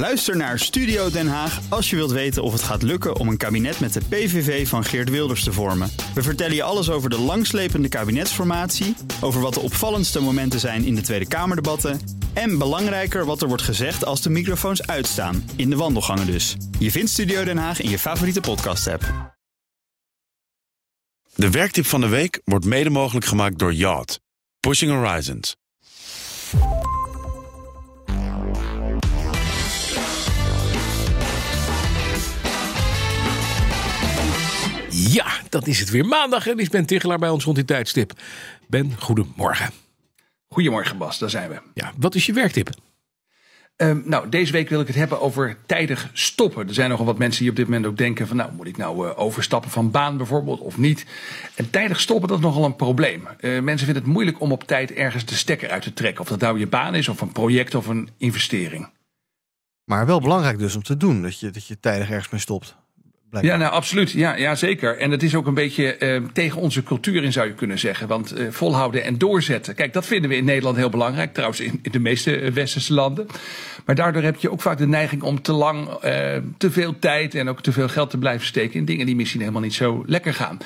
Luister naar Studio Den Haag als je wilt weten of het gaat lukken om een kabinet met de PVV van Geert Wilders te vormen. We vertellen je alles over de langslepende kabinetsformatie, over wat de opvallendste momenten zijn in de Tweede Kamerdebatten en belangrijker wat er wordt gezegd als de microfoons uitstaan, in de wandelgangen dus. Je vindt Studio Den Haag in je favoriete podcast-app. De werktip van de week wordt mede mogelijk gemaakt door Yacht. Pushing Horizons. Ja, dat is het weer maandag en is Ben Tichelaar bij ons rond die tijdstip. Ben, goedemorgen. Goedemorgen Bas, daar zijn we. Ja, wat is je werktip? Um, nou, deze week wil ik het hebben over tijdig stoppen. Er zijn nogal wat mensen die op dit moment ook denken van... nou, moet ik nou uh, overstappen van baan bijvoorbeeld of niet? En tijdig stoppen, dat is nogal een probleem. Uh, mensen vinden het moeilijk om op tijd ergens de stekker uit te trekken. Of dat nou je baan is of een project of een investering. Maar wel belangrijk dus om te doen, dat je, dat je tijdig ergens mee stopt. Ja, nou absoluut. Ja, ja, zeker. En het is ook een beetje uh, tegen onze cultuur in, zou je kunnen zeggen. Want uh, volhouden en doorzetten. Kijk, dat vinden we in Nederland heel belangrijk. Trouwens, in, in de meeste westerse landen. Maar daardoor heb je ook vaak de neiging om te lang, uh, te veel tijd en ook te veel geld te blijven steken in dingen die misschien helemaal niet zo lekker gaan.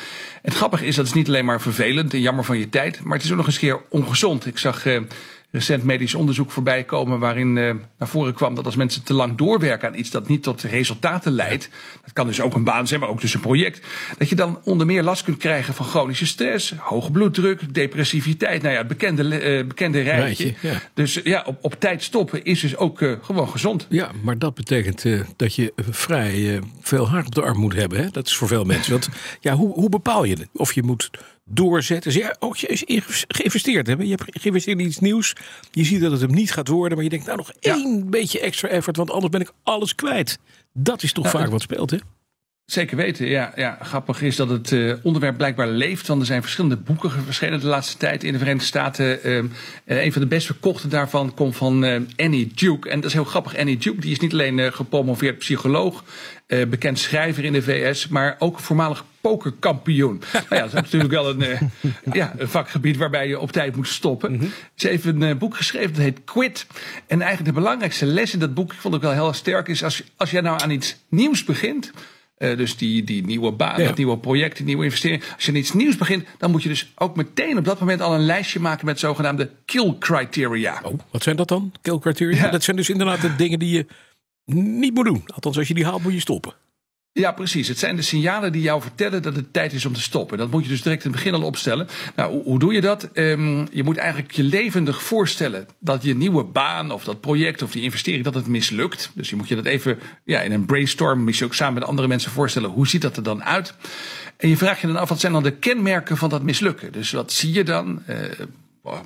Het grappige is, dat is niet alleen maar vervelend en jammer van je tijd. Maar het is ook nog eens keer ongezond. Ik zag recent medisch onderzoek voorbij komen waarin uh, naar voren kwam dat als mensen te lang doorwerken aan iets dat niet tot resultaten leidt, dat kan dus ook een baan zijn, maar ook dus een project, dat je dan onder meer last kunt krijgen van chronische stress, hoge bloeddruk, depressiviteit, nou ja, het bekende, uh, bekende rijtje. rijtje ja. Dus ja, op, op tijd stoppen is dus ook uh, gewoon gezond. Ja, maar dat betekent dat je vrij veel haar op de arm moet hebben. Hè? Dat is voor veel mensen. Want ja, hoe, hoe bepaal je het? Of je moet doorzetten. Dus ja, ook je is geïnvesteerd hebben. Je hebt geïnvesteerd in iets nieuws. Je ziet dat het hem niet gaat worden. Maar je denkt, nou nog ja. één beetje extra effort. Want anders ben ik alles kwijt. Dat is toch ja, vaak wat speelt, hè? Zeker weten, ja. ja. Grappig is dat het uh, onderwerp blijkbaar leeft. Want er zijn verschillende boeken verschenen de laatste tijd in de Verenigde Staten. Uh, een van de best verkochte daarvan komt van uh, Annie Duke. En dat is heel grappig. Annie Duke die is niet alleen gepromoveerd psycholoog, bekend schrijver in de VS, maar ook voormalig pokerkampioen. nou ja, dat is natuurlijk wel een, ja, een vakgebied waarbij je op tijd moet stoppen. Mm -hmm. Ze heeft een boek geschreven dat heet Quit. En eigenlijk de belangrijkste les in dat boek, ik vond het wel heel sterk, is als, als jij nou aan iets nieuws begint. Uh, dus die, die nieuwe baan, ja. dat nieuwe project, die nieuwe investering. Als je iets nieuws begint, dan moet je dus ook meteen op dat moment al een lijstje maken met zogenaamde kill criteria. Oh, wat zijn dat dan? Kill criteria? Ja. Dat zijn dus inderdaad de dingen die je niet moet doen. Althans, als je die haalt, moet je stoppen. Ja, precies. Het zijn de signalen die jou vertellen dat het tijd is om te stoppen. Dat moet je dus direct in het begin al opstellen. Nou, hoe, doe je dat? Um, je moet eigenlijk je levendig voorstellen dat je nieuwe baan of dat project of die investering dat het mislukt. Dus je moet je dat even ja, in een brainstorm, misschien ook samen met andere mensen voorstellen. Hoe ziet dat er dan uit? En je vraagt je dan af, wat zijn dan de kenmerken van dat mislukken? Dus wat zie je dan? Uh,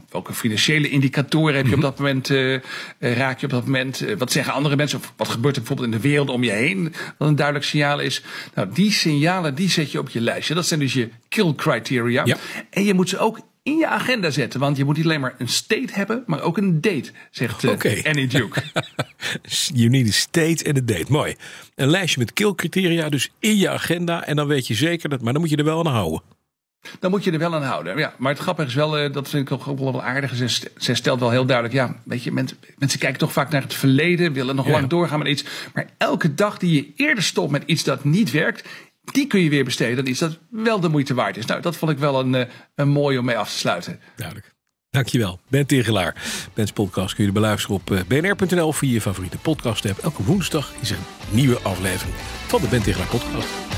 welke financiële indicatoren heb je op dat moment, uh, raak je op dat moment? Uh, wat zeggen andere mensen? Of wat gebeurt er bijvoorbeeld in de wereld om je heen? Wat een duidelijk signaal is. Nou, die signalen die zet je op je lijstje. Dat zijn dus je kill criteria. Ja. En je moet ze ook in je agenda zetten. Want je moet niet alleen maar een state hebben, maar ook een date, zegt uh, okay. Annie Duke. you need a state en een date. Mooi. Een lijstje met kill criteria dus in je agenda. En dan weet je zeker dat, maar dan moet je er wel aan houden. Dan moet je er wel aan houden. Ja, maar het grappige is wel, uh, dat vind ik ook wel, aardig. Ze, ze stelt wel heel duidelijk, ja, weet je, mensen, mensen kijken toch vaak naar het verleden, willen nog ja. lang doorgaan met iets. Maar elke dag die je eerder stopt met iets dat niet werkt, die kun je weer besteden aan iets dat wel de moeite waard is. Nou, dat vond ik wel een, uh, een mooi om mee af te sluiten. Duidelijk. Dankjewel, Ben Tegelaar. Ben's podcast kun je beluisteren op uh, bnr.nl via je favoriete podcast app. Elke woensdag is er een nieuwe aflevering van de Ben Tegelaar podcast.